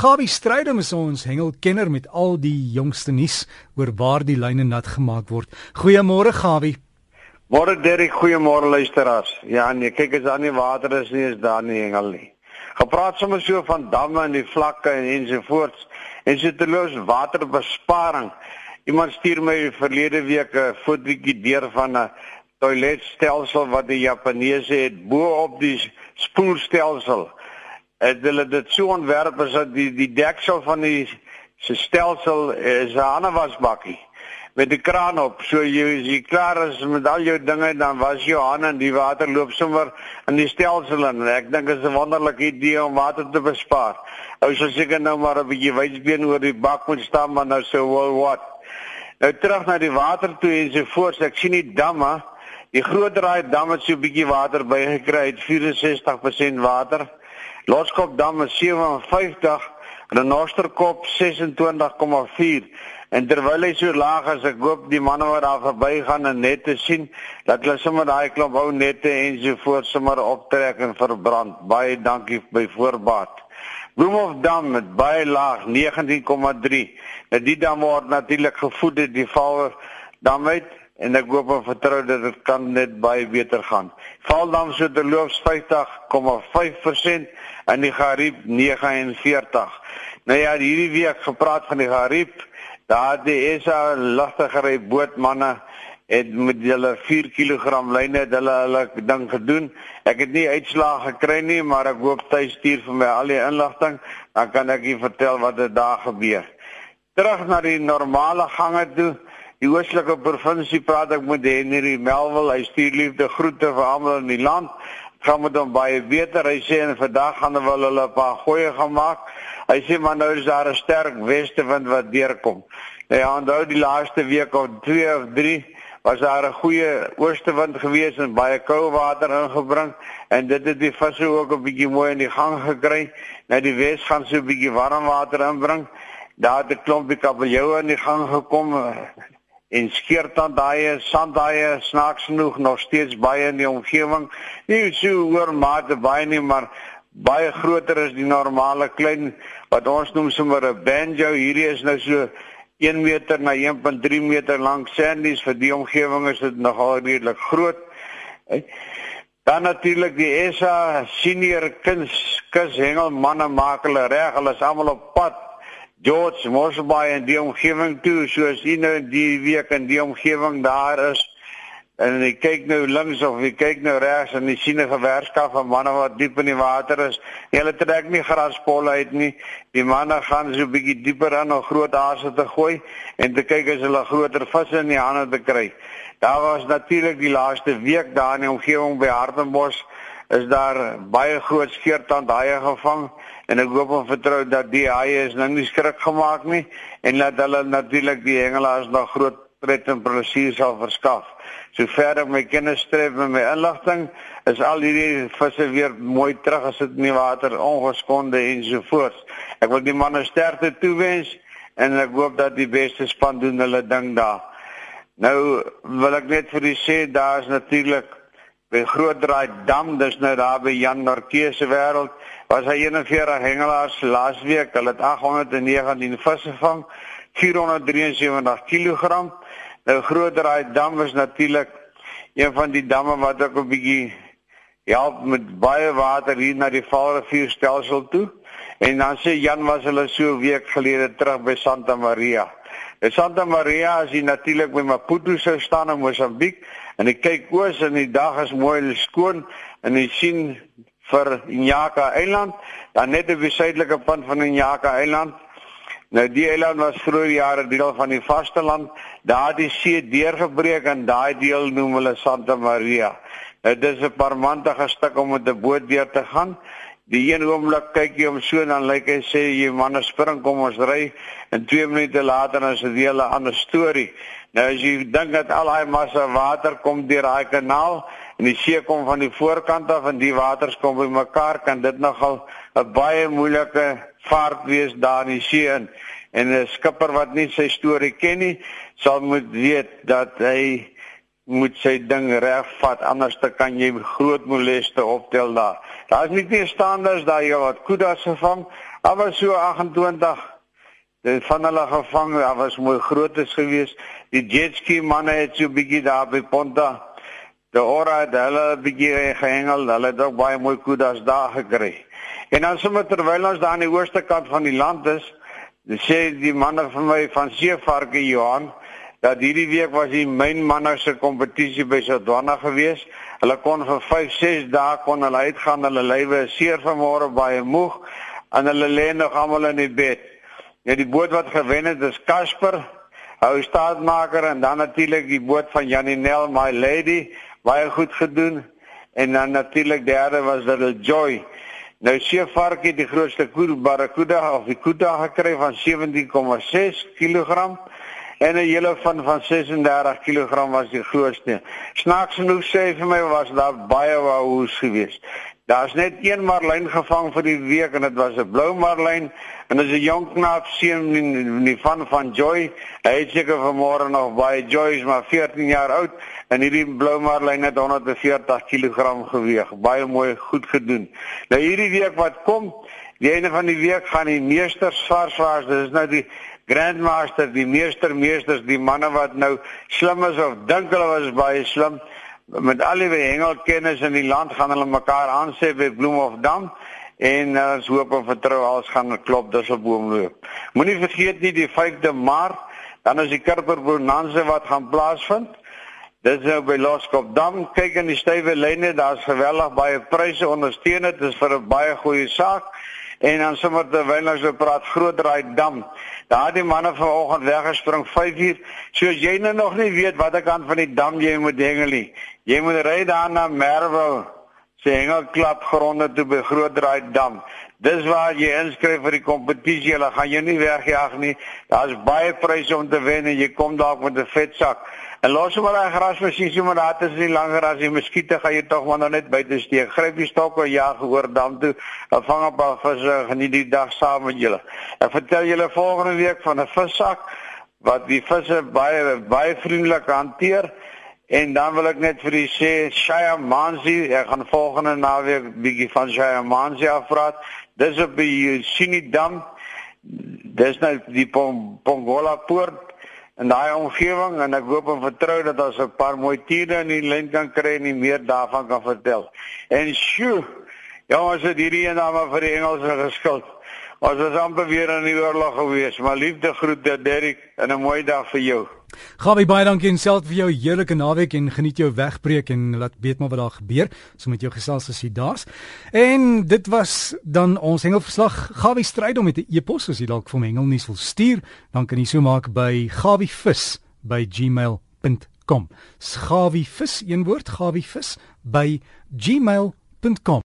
Kabi Strydom is ons hengelkenner met al die jongste nuus oor waar die lyne nat gemaak word. Goeiemôre Gabi. Môre Derek, goeiemôre luisteraars. Ja nee, kyk as daar nie water is nie, is daar nie hengel nie. Gepraat sommer so van damme en die vlakke en ensovoorts. En so terloos waterbesparing. Iemand stuur my verlede week 'n fotootjie deur van 'n toiletstelsel wat die Japaneese het bo op die spoelstelsel het hulle dit so ontwerp as dat die die deksel van die se stelsel is 'n ander wasbakkie met die kraan op. So jy as jy klaar is met al jou dinge dan was jou hande en die water loop sommer in die stelsel in. Ek dink dit is 'n wonderlike idee om water te bespaar. Ou so seker nou maar 'n bietjie wysbeen oor die bak moet staan maar nou so well what. Nou terug na die water toe en so voort. Ek sien die damme Die groot draai dam het so 'n bietjie water bygekry, het 64% water. Loskop dam is 57 en 'n Nosterkop 26,4 en terwyl hy so laag is ek hoop die manne wat daar verbygaan en net te sien dat hulle sommer daai klomp ou nette en so voort sommer optrek en verbrand. Baie dankie by voorbaat. Bloemhof dam met baie laag 19,3 nou die dam word natuurlik gevoed deur die Vaal dam uit en ek hoop en vertrou dat dit kan net baie beter gaan. Valdam so terloops 50,5% en die Gariep 49. Nou ja, hierdie week gepraat van die Gariep, daar die ESA lastigere bootmanne het met hulle 4 kg lyne het hulle hulle ding gedoen. Ek het nie uitslae gekry nie, maar ek hoop hy stuur vir my al die inligting, dan kan ek u vertel wat dit daar gebeur. Terug na die normale gange toe. Die oostelike provinsie praat ek met Henry Melville. Hy stuur liefde groete vir almal in die land. Gaan met hom baie beter. Hy sê en vandag gaan hulle hulle 'n paar goeie gemaak. Hy sê maar nou is daar 'n sterk westewind wat deurkom. Nou ja, onthou die laaste week of 2 of 3 was daar 'n goeie oostewind gewees en baie koue water ingebring en dit het die visse ook 'n bietjie mooi in die gang gekry. Nou die wes gaan so 'n bietjie warm water inbring. Daar het 'n klompie kabeljou in die gang gekom en skeertand daai sand daai snaaks genoeg nog steeds baie in die omgewing nie so oor mate baie nie maar baie groter is die normale klein wat ons noem sommer 'n banjo. Hierdie is nou so 1 meter na 1.3 meter lank sandies vir die omgewing is dit nogal redelik groot. Dan natuurlik die ESA senior kuns kus hengel manne maak hulle reg. Hulle is almal op pad George Mosbaai en die omgewing toe soos u nou die week in die omgewing daar is en jy kyk nou links of jy kyk nou regs en jy sien 'n gewerskap van manne wat diep in die water is. Hulle trek nie graspolle uit nie. Die manne gaan so 'n bietjie dieper in om groot aarde te gooi en te kyk as hulle groter visse in die hande te kry. Daar was natuurlik die laaste week daar in die omgewing by Hartenbos is daar baie groot skeertand haie gevang en ek hoop en vertrou dat die haie is nou nie skrik gemaak nie en dat hulle natuurlik die hengelaars nog groot pret en plesier sal verskaf. Sover my kennis stref met my inligting is al hierdie visse weer mooi terug as dit in die water ongeskonde en so voort. Ek wil die manne sterkte toewens en ek hoop dat die beste span doen hulle ding daar. Nou wil ek net vir u sê daar is natuurlik by Groot Draai Dam, dis nou daar by Jan Norke se wêreld was hy 41 hengelaars laasweek. Hulle het 819 visse gevang, 473 kg. Nou groter daai dam is natuurlik een van die damme wat ook 'n bietjie help met baie water hier na die Vaalrivier stelsel toe. En dan sê Jan was hulle so 'n week gelede terug by Santa Maria. In Santa Maria is natuurlik by Maputo sou staan in Mosambiek en hy kyk oos en die dag is mooi en skoon en hy sien vir Nyaka Eiland, dan net op die suidelike punt van Nyaka Eiland. Nou die eiland was vroeër jare deel van die vasteland, daar die see deurgebreek en daai deel noem hulle Santa Maria. Nou dis 'n parmantige stuk om met 'n boot deur te gaan. Die een oomblik kyk jy om so dan lyk hy sê jy manne spring kom ons ry en 2 minute later dan is dit 'n ander storie. Nou as jy dink dat al daai massa water kom deur daai kanaal en die see kom van die voorkant af en die waters kom bymekaar kan dit nogal 'n baie moeilike vaart wees daar in die see in. en 'n skipper wat nie sy storie ken nie sal moet weet dat hy moet sy ding reg vat anders dan kan jy groot moleste optel daar. Daar's nie meer standaards daar jy wat kudas gevang Daar was so 28 Dit van hulle gevang, daar was mooi grootes geweest. Die jetski manne het so bietjie daar by Ponta. Die ora het hulle bietjie gehengel. Hulle het ook baie mooi kudas daar gekry. En dan sommer terwyl ons daar aan die ooste kant van die land is, sê die manne van my van Seevarke Johan dat hierdie week was die myn manne se kompetisie by Sodwana gewees. Hulle kon vir 5, 6 dae kon hulle uitgaan. Hulle lywe seer vanmôre baie moeg en hulle lê nog almal in die bed. Ja die boot wat gewen het is Casper, hou staatmaker en dan natuurlik die boot van Janinel My Lady, baie goed gedoen. En dan natuurlik derde was dit Joy. Nou Seevark het die grootste koer barracuda of die kuda gekry van 17,6 kg en 'n hele van van 36 kg was die grootste. Snaaks genoeg sê vir my was daar baie wou's geweest. Daar's net een marlyn gevang vir die week en dit was 'n blou marlyn en dit is 'n jong knaap seun in die van van Joy. Hy het seker vanmôre nog baie Joy is maar 14 jaar oud en hierdie blou marlyn het 140 kg geweg. Baie mooi goed gedoen. Nou hierdie week wat kom, die einde van die week gaan die meesters varsvaars, dit is nou die grandmaster, die meester meesters, die manne wat nou slim is of dink hulle was baie slim met al die hengelkennis in die land gaan hulle mekaar aansê by Bloemhofdam en uh, ons hoop en vertrou alles gaan klop dis op boomloop. Moenie vergeet nie die 5de Maart dan is die Kerper Bonanza wat gaan plaasvind. Dis nou by Loskopdam. Kyk in die stywe lyne, daar's geweldig baie pryse ondersteun dit is vir 'n baie goeie saak. En dan sommer terwyl ons so praat groot draai dam. Daardie manne vanoggend weggespring 5uur. So as jy nou nog nie weet watter kant van die dam jy moet hengel nie. Jy moet ry daar na Merwe. Sê hengel klap gronde toe by groot draai dam. Dis waar jy inskryf vir die kompetisie. Hulle gaan jou nie wegjaag nie. Daar's baie pryse om te wen en jy kom dalk met 'n vet sak. En los maar daai grasmasjien so maar daar is nie langer as die muskiete gaan jy tog maar nou net buite steek. Gryp die stok en jag oor dam toe. En vang op al visse geniet die dag saam met julle. Ek vertel julle volgende week van 'n vissak wat die visse baie baie vriendelik hanteer. En dan wil ek net vir u sê Shaya Manzi, ek gaan volgende naweek bietjie van Shaya Manzi afpraat. Dis op die Sinidam. Dis nou die Pongola poort in daai omgewing en ek hoop en vertrou dat ons 'n paar mooi tiere in die lyn kan kry en meer daarvan kan vertel. En sjoe, ja, ons het hierdie een naam vir die Engelse geskuld. Ons was amper weer in die oorlog gewees, maar liefde groete Derrick en 'n mooi dag vir jou. Gawie baie dankie en self vir jou heerlike naweek en geniet jou wegbreek en laat weet maar wat daar gebeur. So met jou gesels as jy daar's. En dit was dan ons hengelverslag. Gawie stryd om met 'n e-pos as jy dalk vir hengelnuus wil stuur, dan kan jy so maak by gawievis@gmail.com. Gawie vis een woord, gawievis by gmail.com.